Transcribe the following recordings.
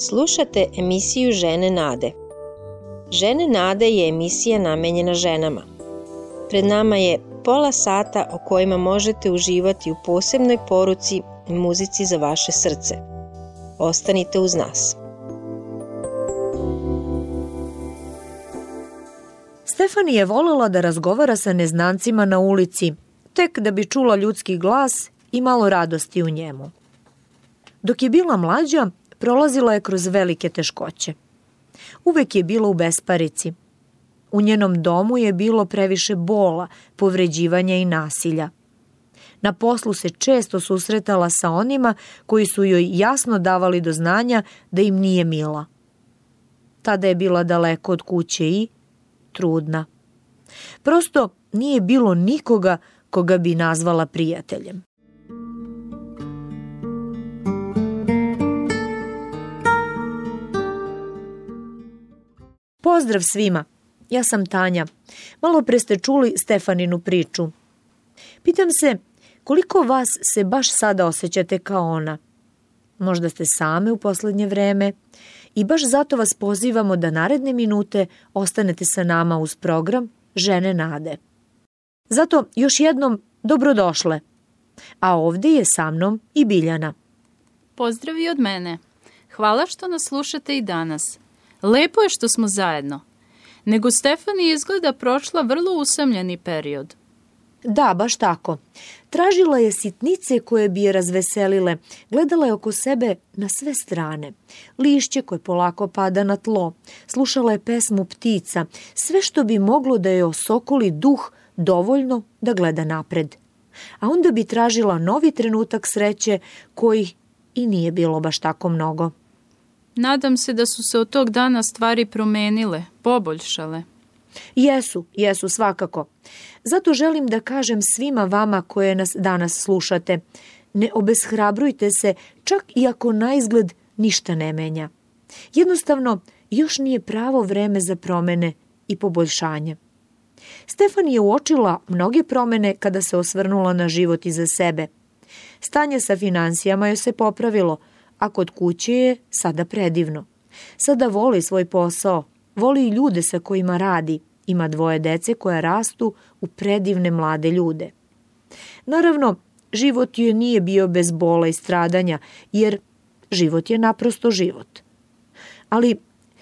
Slušate emisiju Žene Nade. Žene Nade je emisija namenjena ženama. Pred nama je pola sata o kojima možete uživati u posebnoj poruci i muzici za vaše srce. Ostanite uz nas. Stefani je volela da razgovara sa neznancima na ulici, tek da bi čula ljudski glas i malo radosti u njemu. Dok je bila mlađa, prolazila je kroz velike teškoće. Uvek je bila u besparici. U njenom domu je bilo previše bola, povređivanja i nasilja. Na poslu se često susretala sa onima koji su joj jasno davali do znanja da im nije mila. Tada je bila daleko od kuće i trudna. Prosto nije bilo nikoga koga bi nazvala prijateljem. Pozdrav svima, ja sam Tanja. Malo pre ste čuli Stefaninu priču. Pitam se, koliko vas se baš sada osjećate kao ona? Možda ste same u poslednje vreme i baš zato vas pozivamo da naredne minute ostanete sa nama uz program Žene nade. Zato još jednom dobrodošle. A ovde je sa mnom i Biljana. Pozdrav i od mene. Hvala što nas slušate i danas. Lepo je što smo zajedno. Nego Stefani izgleda prošla vrlo usamljeni period. Da, baš tako. Tražila je sitnice koje bi je razveselile. Gledala je oko sebe na sve strane. Lišće koje polako pada na tlo. Slušala je pesmu ptica. Sve što bi moglo da je osokoli duh dovoljno da gleda napred. A onda bi tražila novi trenutak sreće koji i nije bilo baš tako mnogo. Nadam se da su se od tog dana stvari promenile, poboljšale. Jesu, jesu svakako. Zato želim da kažem svima vama koje nas danas slušate, ne obeshrabrujte se čak i ako na izgled ništa ne menja. Jednostavno, još nije pravo vreme za promene i poboljšanje. Stefan je uočila mnoge promene kada se osvrnula na život iza sebe. Stanje sa financijama joj se popravilo, a kod kuće je sada predivno. Sada voli svoj posao, voli i ljude sa kojima radi, ima dvoje dece koja rastu u predivne mlade ljude. Naravno, život joj nije bio bez bola i stradanja, jer život je naprosto život. Ali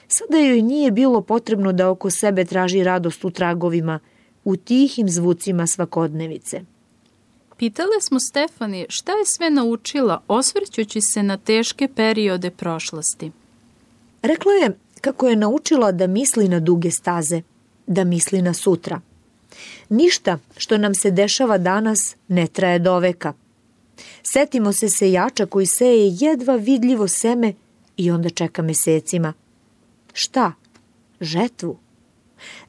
sada joj nije bilo potrebno da oko sebe traži radost u tragovima, u tihim zvucima svakodnevice – Pitale smo Stefani šta je sve naučila osvrćući se na teške periode prošlosti. Rekla je kako je naučila da misli na duge staze, da misli na sutra. Ništa što nam se dešava danas ne traje do veka. Setimo se sejača koji seje jedva vidljivo seme i onda čeka mesecima. Šta? Žetvu.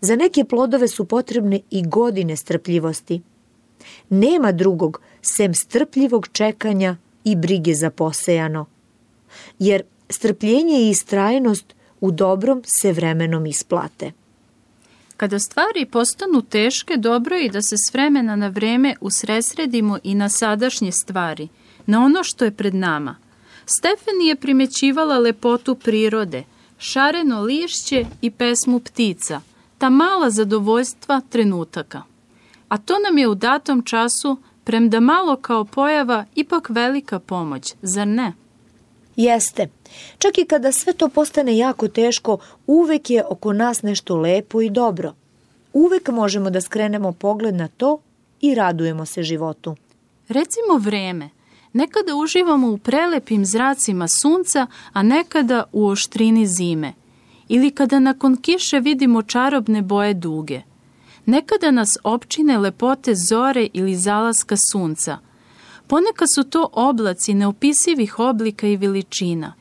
Za neke plodove su potrebne i godine strpljivosti – Nema drugog sem strpljivog čekanja i brige za posejano. Jer strpljenje i istrajnost u dobrom se vremenom isplate. Kada stvari postanu teške, dobro je da se s vremena na vreme usresredimo i na sadašnje stvari, na ono što je pred nama. Stefani je primećivala lepotu prirode, šareno lišće i pesmu ptica, ta mala zadovoljstva trenutaka a to nam je u datom času, premda malo kao pojava, ipak velika pomoć, zar ne? Jeste. Čak i kada sve to postane jako teško, uvek je oko nas nešto lepo i dobro. Uvek možemo da skrenemo pogled na to i radujemo se životu. Recimo vreme. Nekada uživamo u prelepim zracima sunca, a nekada u oštrini zime. Ili kada nakon kiše vidimo čarobne boje duge – Nekada nas opčine lepote zore ili zalaska sunca. Ponekad su to oblaci neopisivih oblika i veličina.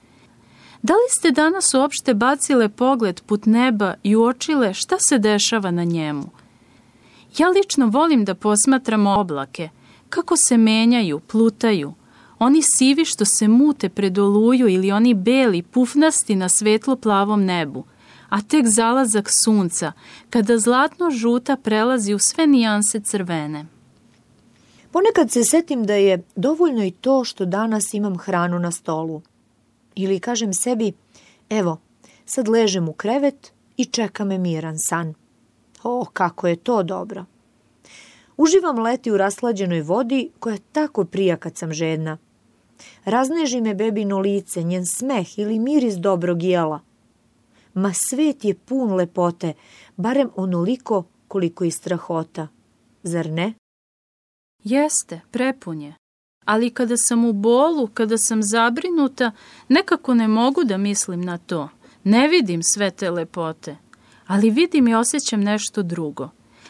Da li ste danas uopšte bacile pogled put neba i uočile šta se dešava na njemu? Ja lično volim da posmatram oblake, kako se menjaju, plutaju. Oni sivi što se mute pred oluju ili oni beli, pufnasti na svetlo plavom nebu – a tek zalazak sunca, kada zlatno-žuta prelazi u sve nijanse crvene. Ponekad se setim da je dovoljno i to što danas imam hranu na stolu. Ili kažem sebi, Evo, sad ležem u krevet i čeka me miran san. O, kako je to dobro! Uživam leti u raslađenoj vodi koja tako prija kad sam žedna. Razneži me bebino lice, njen smeh ili miris dobrog jela. Ma svet je pun lepote, barem onoliko koliko i strahota. Zar ne? Jeste, prepun je. Ali kada sam u bolu, kada sam zabrinuta, nekako ne mogu da mislim na to. Ne vidim sve te lepote, ali vidim i osjećam nešto drugo.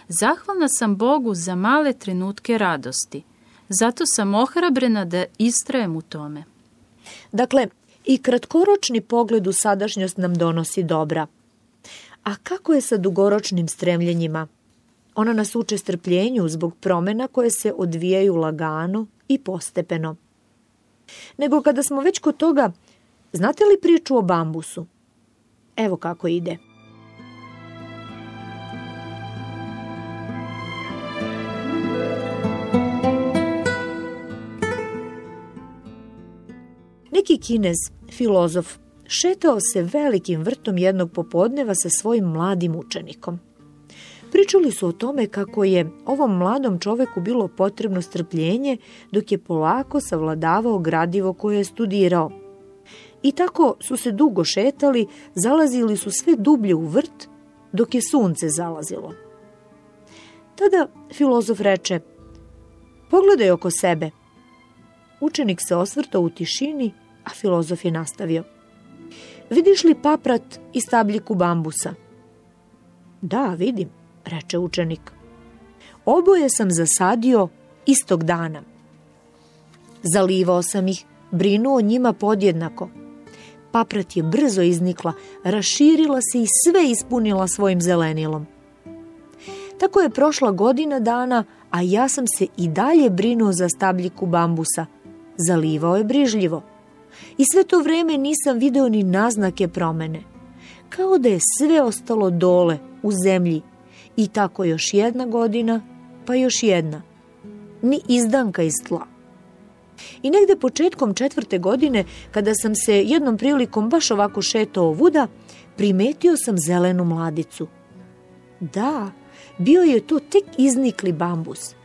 Zahvalna sam Bogu za male trenutke radosti. Zato sam ohrabrena da istrajem u tome. Dakle, i kratkoročni pogled u sadašnjost nam donosi dobra. A kako je sa dugoročnim stremljenjima? Ona nas uče strpljenju zbog promena koje se odvijaju lagano i postepeno. Nego kada smo već kod toga, znate li priču o bambusu? Evo kako ide. Neki kinez, filozof, šetao se velikim vrtom jednog popodneva sa svojim mladim učenikom. Pričali su o tome kako je ovom mladom čoveku bilo potrebno strpljenje dok je polako savladavao gradivo koje je studirao. I tako su se dugo šetali, zalazili su sve dublje u vrt dok je sunce zalazilo. Tada filozof reče, pogledaj oko sebe. Učenik se osvrtao u tišini, a filozof je nastavio. Vidiš li paprat i stabljiku bambusa? Da, vidim, reče učenik. Oboje sam zasadio istog dana. Zalivao sam ih, brinuo njima podjednako. Paprat je brzo iznikla, raširila se i sve ispunila svojim zelenilom. Tako je prošla godina dana, a ja sam se i dalje brinuo za stabljiku bambusa. Zalivao je brižljivo. I sve to vreme nisam video ni naznake promene. Kao da je sve ostalo dole, u zemlji, i tako još jedna godina, pa još jedna. Ni izdanka iz tla. I negde početkom četvrte godine, kada sam se jednom prilikom baš ovako šetao ovuda, primetio sam zelenu mladicu. Da, bio je to tek iznikli bambus.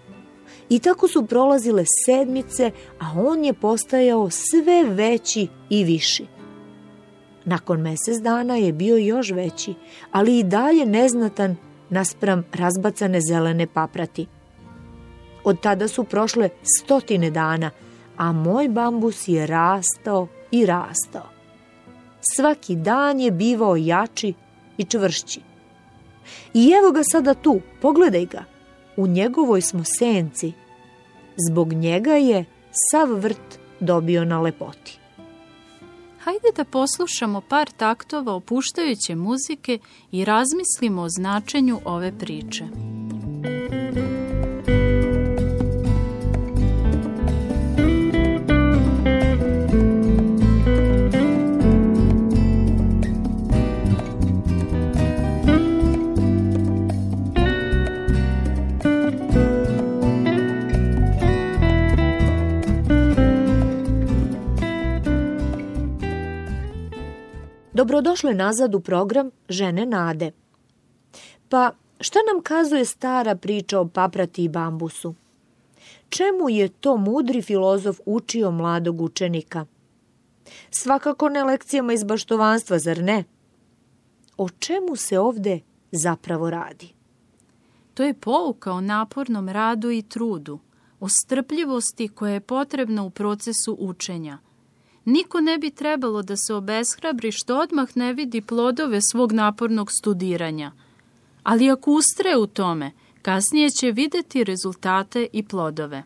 I tako su prolazile sedmice, a on je postajao sve veći i viši. Nakon mesec dana je bio još veći, ali i dalje neznatan naspram razbacane zelene paprati. Od tada su prošle stotine dana, a moj bambus je rastao i rastao. Svaki dan je bivao jači i čvršći. I evo ga sada tu, pogledaj ga. U njegovoj smo senci. Zbog njega je sav vrt dobio na lepoti. Hajde da poslušamo par taktova opuštajuće muzike i razmislimo o značenju ove priče. Dobrodošle nazad u program Žene nade. Pa šta nam kazuje stara priča o paprati i bambusu? Čemu je to mudri filozof učio mladog učenika? Svakako ne lekcijama iz baštovanstva, zar ne? O čemu se ovde zapravo radi? To je pouka o napornom radu i trudu, o strpljivosti koja je potrebna u procesu učenja – Niko ne bi trebalo da se obeshrabri što odmah ne vidi plodove svog napornog studiranja. Ali ako ustre u tome, kasnije će videti rezultate i plodove.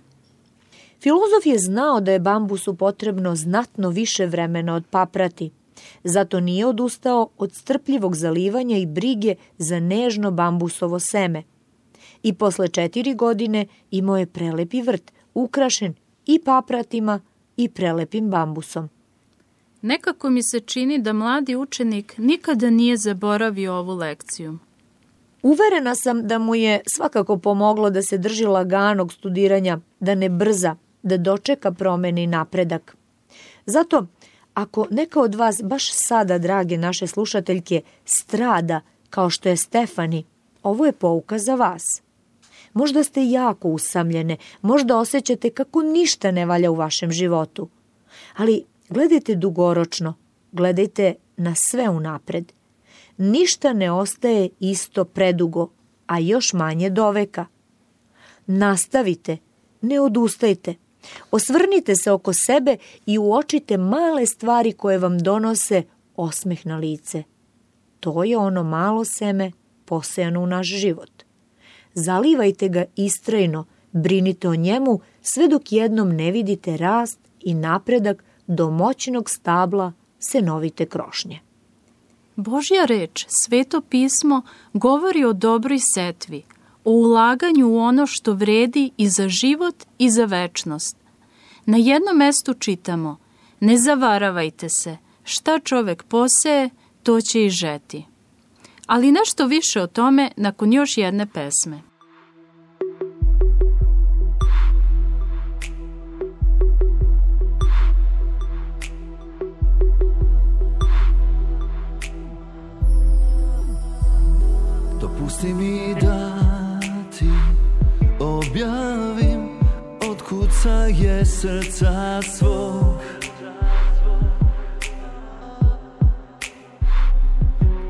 Filozof je znao da je bambusu potrebno znatno više vremena od paprati, zato nije odustao od strpljivog zalivanja i brige za nežno bambusovo seme. I posle četiri godine imao je prelepi vrt, ukrašen i papratima i prelepim bambusom. Nekako mi se čini da mladi učenik nikada nije zaboravio ovu lekciju. Uverena sam da mu je svakako pomoglo da se drži laganog studiranja, da ne brza, da dočeka promeni napredak. Zato, Ako neka od vas baš sada, drage naše slušateljke, strada kao što je Stefani, ovo je pouka za vas. Možda ste jako usamljene, možda osjećate kako ništa ne valja u vašem životu. Ali gledajte dugoročno, gledajte na sve unapred. Ništa ne ostaje isto predugo, a još manje doveka. Nastavite, ne odustajte. Osvrnite se oko sebe i uočite male stvari koje vam donose osmeh na lice. To je ono malo seme posejano u naš život. Zalivajte ga istrajno, brinite o njemu sve dok jednom ne vidite rast i napredak do moćnog stabla senovite krošnje. Božja reč, sveto pismo, govori o dobroj setvi, o ulaganju u ono što vredi i za život i za večnost. Na jednom mestu čitamo Ne zavaravajte se, šta čovek poseje, to će i žeti. Ali nešto više o tome nakon još jedne pesme. Dopusti mi da ti objavim od kuca je srca svog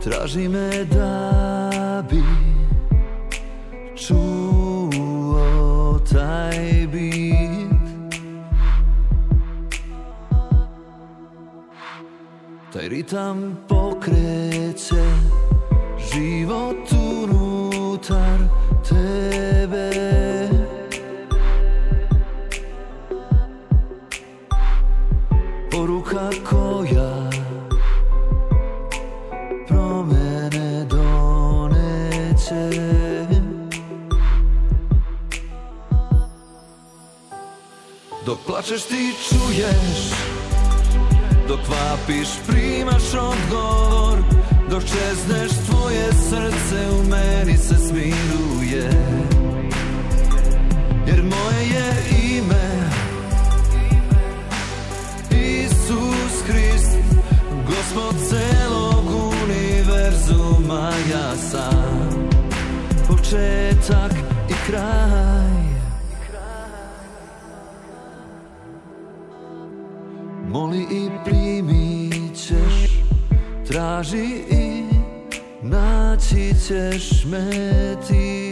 Traži me da bi čuo taj bit Taj ritam pokreće život Dok plačeš ti čuješ Dok vapiš primaš odgovor Dok čezneš tvoje srce u meni se smiruje. Jer moje je ime Isus Hrist Gospod celog univerzuma ja sam Početak i kraj Traži i naći ćeš me ti.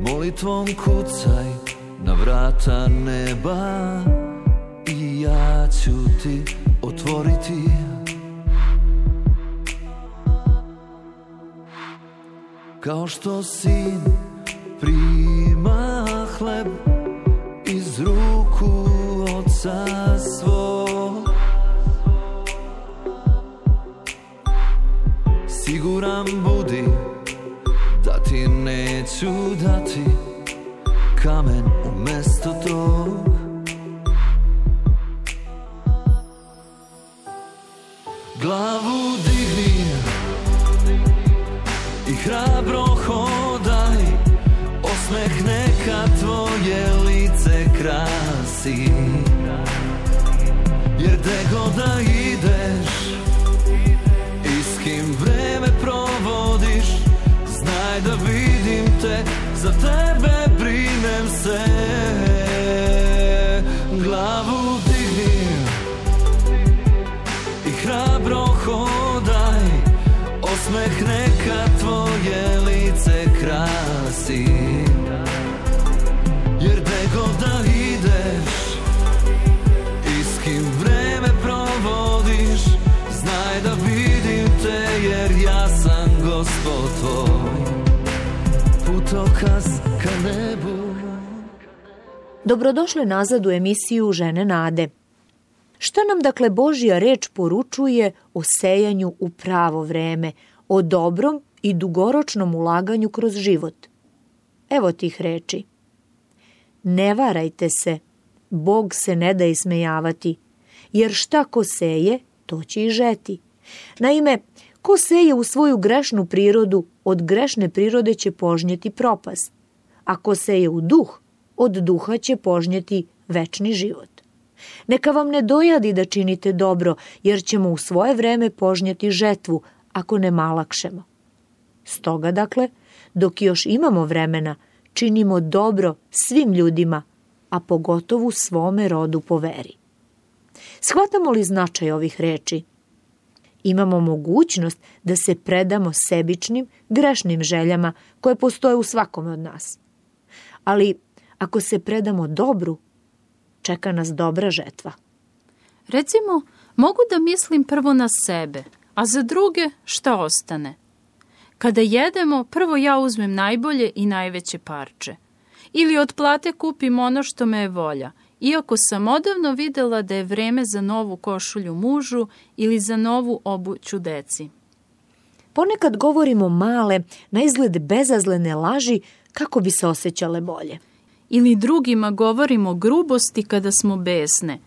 Molitvom kucaj na vrata neba I ja ću ti otvoriti. Kao što sin prima hleb iz ruku oca Za tebe brinem se Glavu digni I hrabro hodaj Osmeh neka tvoje lice krasi. Jer gde god da ideš I s kim vreme provodiš Znaj da vidim te jer ja sam gospod tvoj Putokaz ka nebu Dobrodošle nazad u emisiju Žene nade. Šta nam dakle Božja reč poručuje o sejanju u pravo vreme, o dobrom i dugoročnom ulaganju kroz život? Evo tih reči. Ne varajte se, Bog se ne da ismejavati, jer šta ko seje, to će i žeti. Naime, ko seje u svoju grešnu prirodu, od grešne prirode će požnjeti propast. Ako seje u duh, od duha će požnjeti večni život. Neka vam ne dojadi da činite dobro, jer ćemo u svoje vreme požnjati žetvu ako ne malakšemo. Stoga, dakle, dok još imamo vremena, činimo dobro svim ljudima, a pogotovo svome rodu po veri. Shvatamo li značaj ovih reči? Imamo mogućnost da se predamo sebičnim, grešnim željama koje postoje u svakome od nas. Ali ako se predamo dobru, čeka nas dobra žetva. Recimo, mogu da mislim prvo na sebe, a za druge šta ostane. Kada jedemo, prvo ja uzmem najbolje i najveće parče. Ili od plate kupim ono što me je volja, iako sam odavno videla da je vreme za novu košulju mužu ili za novu obuću deci. Ponekad govorimo male, na izgled bezazlene laži kako bi se osjećale bolje. Ili drugima govorimo grubosti kada smo besne.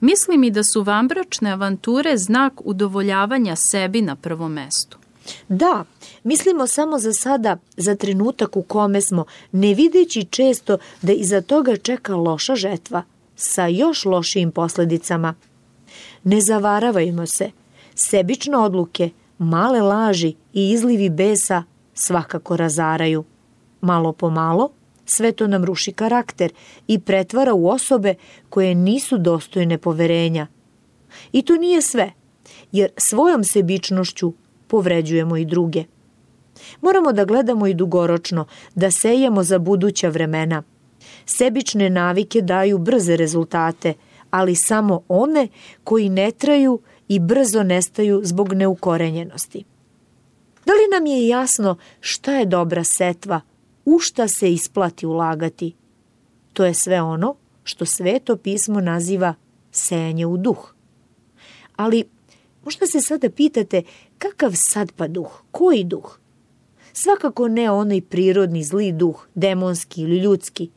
Mislim i da su vambračne avanture znak udovoljavanja sebi na prvom mestu. Da, mislimo samo za sada, za trenutak u kome smo, ne videći često da iza toga čeka loša žetva, sa još lošijim posledicama. Ne zavaravajmo se, sebične odluke, male laži i izlivi besa svakako razaraju. Malo po malo, sve to nam ruši karakter i pretvara u osobe koje nisu dostojne poverenja. I to nije sve, jer svojom sebičnošću povređujemo i druge. Moramo da gledamo i dugoročno, da sejemo za buduća vremena. Sebične navike daju brze rezultate, ali samo one koji ne traju i brzo nestaju zbog neukorenjenosti. Da li nam je jasno šta je dobra setva, u šta se isplati ulagati? To je sve ono što sveto pismo naziva sejanje u duh. Ali možda se sada pitate kakav sad pa duh, koji duh? Svakako ne onaj prirodni zli duh, demonski ili ljudski.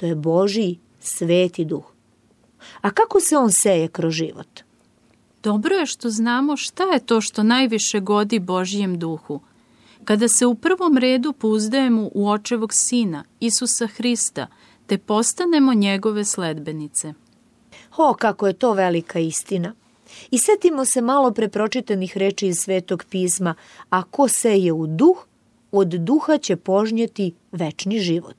To je Božiji, sveti duh. A kako se on seje kroz život? Dobro je što znamo šta je to što najviše godi Božijem duhu. Kada se u prvom redu pouzdajemo u očevog sina, Isusa Hrista, te postanemo njegove sledbenice. O, kako je to velika istina. I setimo se malo prepročitanih reči iz Svetog pisma, a ko seje u duh, od duha će požnjeti večni život.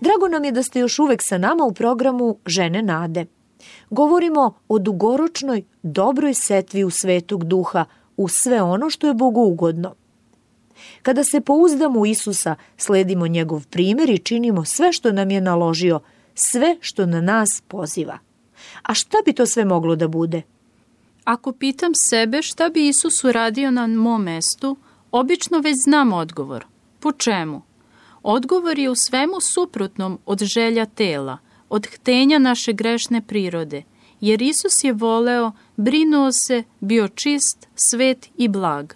Drago nam je da ste još uvek sa nama u programu Žene nade. Govorimo o dugoročnoj, dobroj setvi u svetog duha, u sve ono što je Bogu ugodno. Kada se pouzdamo u Isusa, sledimo njegov primjer i činimo sve što nam je naložio, sve što na nas poziva. A šta bi to sve moglo da bude? Ako pitam sebe šta bi Isus uradio na mom mestu, obično već znam odgovor. Po čemu? Odgovor je u svemu suprotnom od želja tela, od htenja naše grešne prirode, jer Isus je voleo, brinuo se, bio čist, svet i blag.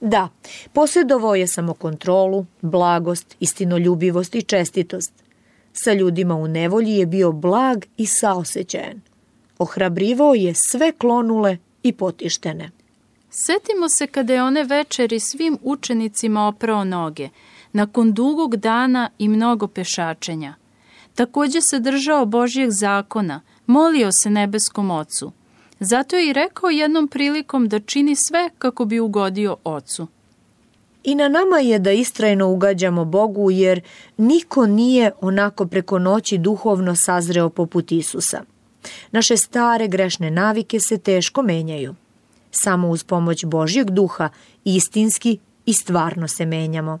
Da, posjedovao je samokontrolu, blagost, istinoljubivost i čestitost. Sa ljudima u nevolji je bio blag i saosećajan. Ohrabrivao je sve klonule i potištene. Setimo se kada je one večeri svim učenicima oprao noge, nakon dugog dana i mnogo pešačenja. Takođe se držao Božjeg zakona, molio se nebeskom ocu. Zato je i rekao jednom prilikom da čini sve kako bi ugodio ocu. I na nama je da istrajno ugađamo Bogu jer niko nije onako preko noći duhovno sazreo poput Isusa. Naše stare grešne navike se teško menjaju. Samo uz pomoć Božjeg duha istinski i stvarno se menjamo.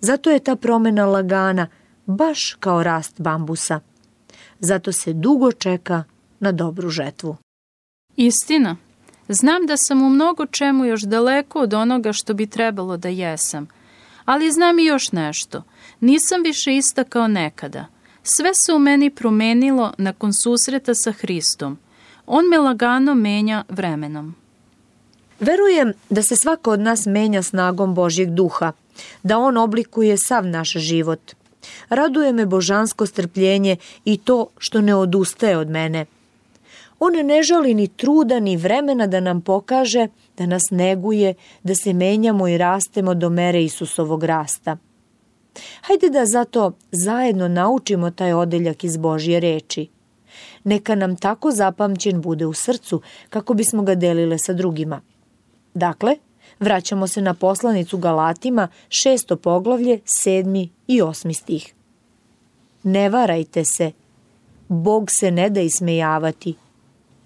Zato je ta promena lagana, baš kao rast bambusa. Zato se dugo čeka na dobru žetvu. Istina. Znam da sam u mnogo čemu još daleko od onoga što bi trebalo da jesam. Ali znam i još nešto. Nisam više ista kao nekada. Sve se u meni promenilo nakon susreta sa Hristom. On me lagano menja vremenom. Verujem da se svako od nas menja snagom Božjeg duha, da on oblikuje sav naš život. Raduje me božansko strpljenje i to što ne odustaje od mene. On ne žali ni truda ni vremena da nam pokaže, da nas neguje, da se menjamo i rastemo do mere Isusovog rasta. Hajde da zato zajedno naučimo taj odeljak iz Božje reči. Neka nam tako zapamćen bude u srcu kako bismo ga delile sa drugima. Dakle, vraćamo se na poslanicu Galatima, šesto poglavlje, sedmi i osmi stih. Ne varajte se, Bog se ne da ismejavati,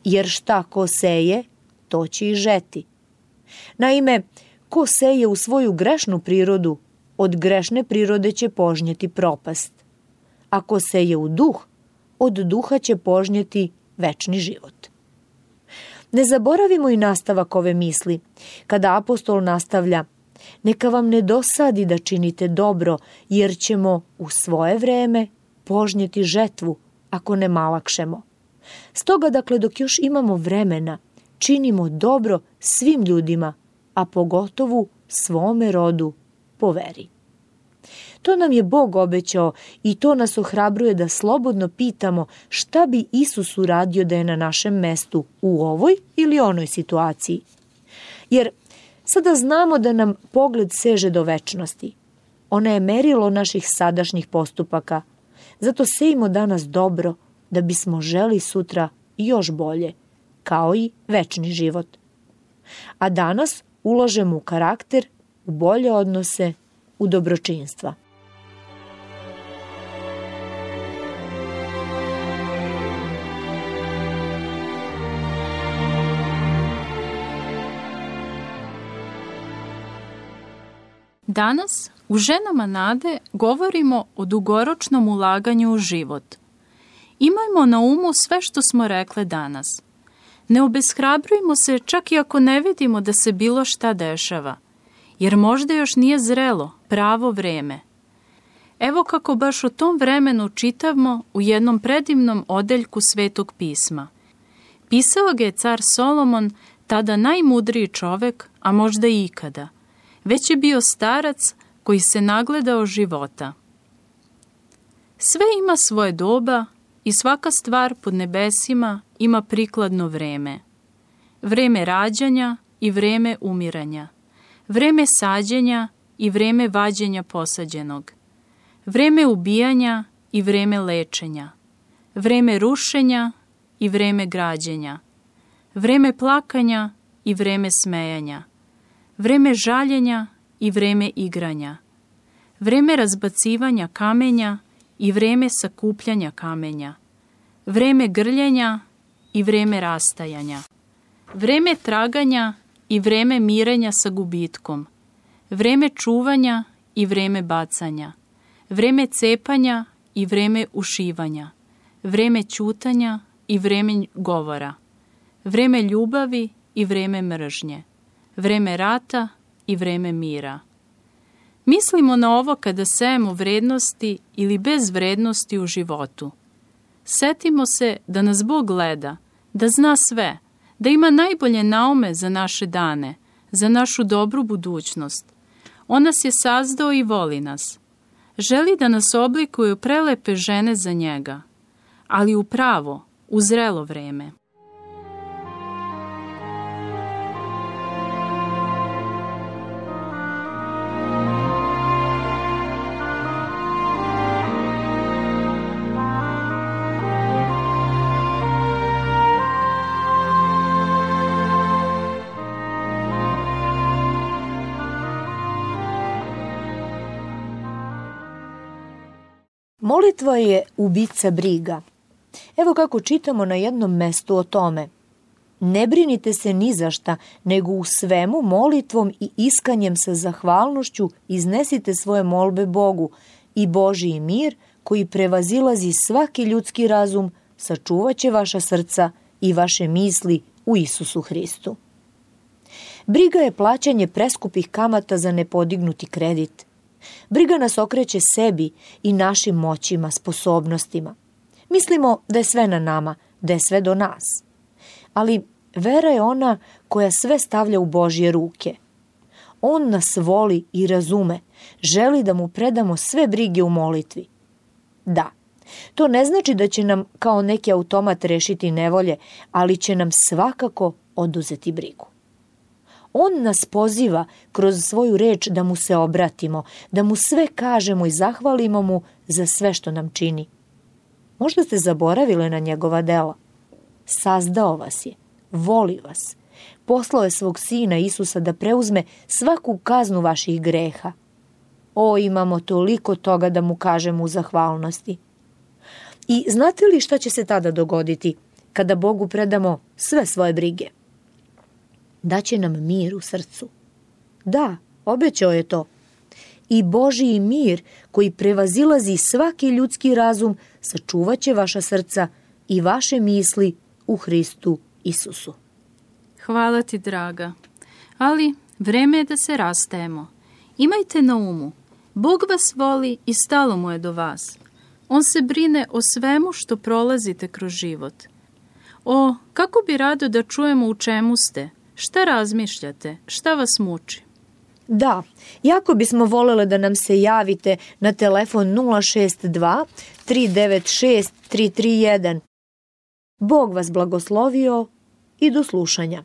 jer šta ko seje, to će i žeti. Naime, ko seje u svoju grešnu prirodu, od grešne prirode će požnjeti propast. Ako seje u duh, od duha će požnjeti večni život. Ne zaboravimo i nastavak ove misli. Kada apostol nastavlja, neka vam ne dosadi da činite dobro, jer ćemo u svoje vreme požnjeti žetvu ako ne malakšemo. Stoga, dakle, dok još imamo vremena, činimo dobro svim ljudima, a pogotovu svome rodu po veri. To nam je Bog obećao i to nas ohrabruje da slobodno pitamo šta bi Isus uradio da je na našem mestu u ovoj ili onoj situaciji. Jer sada znamo da nam pogled seže do večnosti. Ona je merilo naših sadašnjih postupaka. Zato sejimo danas dobro da bismo želi sutra još bolje, kao i večni život. A danas ulažemo u karakter, u bolje odnose, u dobročinstva. Danas u Ženama nade govorimo o dugoročnom ulaganju u život. Imajmo na umu sve što smo rekle danas. Ne obeshrabrujmo se čak i ako ne vidimo da se bilo šta dešava, jer možda još nije zrelo, pravo vreme. Evo kako baš o tom vremenu čitavmo u jednom predivnom odeljku Svetog pisma. Pisao ga je car Solomon, tada najmudriji čovek, a možda i ikada – već je bio starac koji se nagledao života. Sve ima svoje doba i svaka stvar pod nebesima ima prikladno vreme. Vreme rađanja i vreme umiranja. Vreme sađenja i vreme vađenja posađenog. Vreme ubijanja i vreme lečenja. Vreme rušenja i vreme građenja. Vreme plakanja i vreme smejanja vreme žaljenja i vreme igranja, vreme razbacivanja kamenja i vreme sakupljanja kamenja, vreme grljenja i vreme rastajanja, vreme traganja i vreme mirenja sa gubitkom, vreme čuvanja i vreme bacanja, vreme cepanja i vreme ušivanja, vreme ćutanja i vreme govora, vreme ljubavi i vreme mržnje, vreme rata i vreme mira. Mislimo na ovo kada sejemo vrednosti ili bez vrednosti u životu. Setimo se da nas Bog gleda, da zna sve, da ima najbolje naume za naše dane, za našu dobru budućnost. On nas je sazdao i voli nas. Želi da nas oblikuje u prelepe žene za njega, ali u pravo, u zrelo vreme. Molitva je ubica briga. Evo kako čitamo na jednom mestu o tome. Ne brinite se ni za šta, nego u svemu molitvom i iskanjem sa zahvalnošću iznesite svoje molbe Bogu i Božiji mir koji prevazilazi svaki ljudski razum sačuvaće vaša srca i vaše misli u Isusu Hristu. Briga je plaćanje preskupih kamata za nepodignuti kredit. Briga nas okreće sebi i našim moćima, sposobnostima. Mislimo da je sve na nama, da je sve do nas. Ali vera je ona koja sve stavlja u Božje ruke. On nas voli i razume, želi da mu predamo sve brige u molitvi. Da, to ne znači da će nam kao neki automat rešiti nevolje, ali će nam svakako oduzeti brigu. On nas poziva kroz svoju reč da mu se obratimo, da mu sve kažemo i zahvalimo mu za sve što nam čini. Možda ste zaboravile na njegova dela. Sazdao vas je, voli vas. Poslao je svog sina Isusa da preuzme svaku kaznu vaših greha. O, imamo toliko toga da mu kažemo u zahvalnosti. I znate li šta će se tada dogoditi kada Bogu predamo sve svoje brige? Daće nam mir u srcu. Da, obećao je to. I Božiji mir koji prevazilazi svaki ljudski razum sačuvaće vaša srca i vaše misli u Hristu Isusu. Hvala ti, draga. Ali vreme je da se rastajemo. Imajte na umu, Bog vas voli i stalo mu je do vas. On se brine o svemu što prolazite kroz život. O, kako bi rado da čujemo u čemu ste, šta razmišljate, šta vas muči. Da, jako bismo volele da nam se javite na telefon 062 396 331. Bog vas blagoslovio i do slušanja.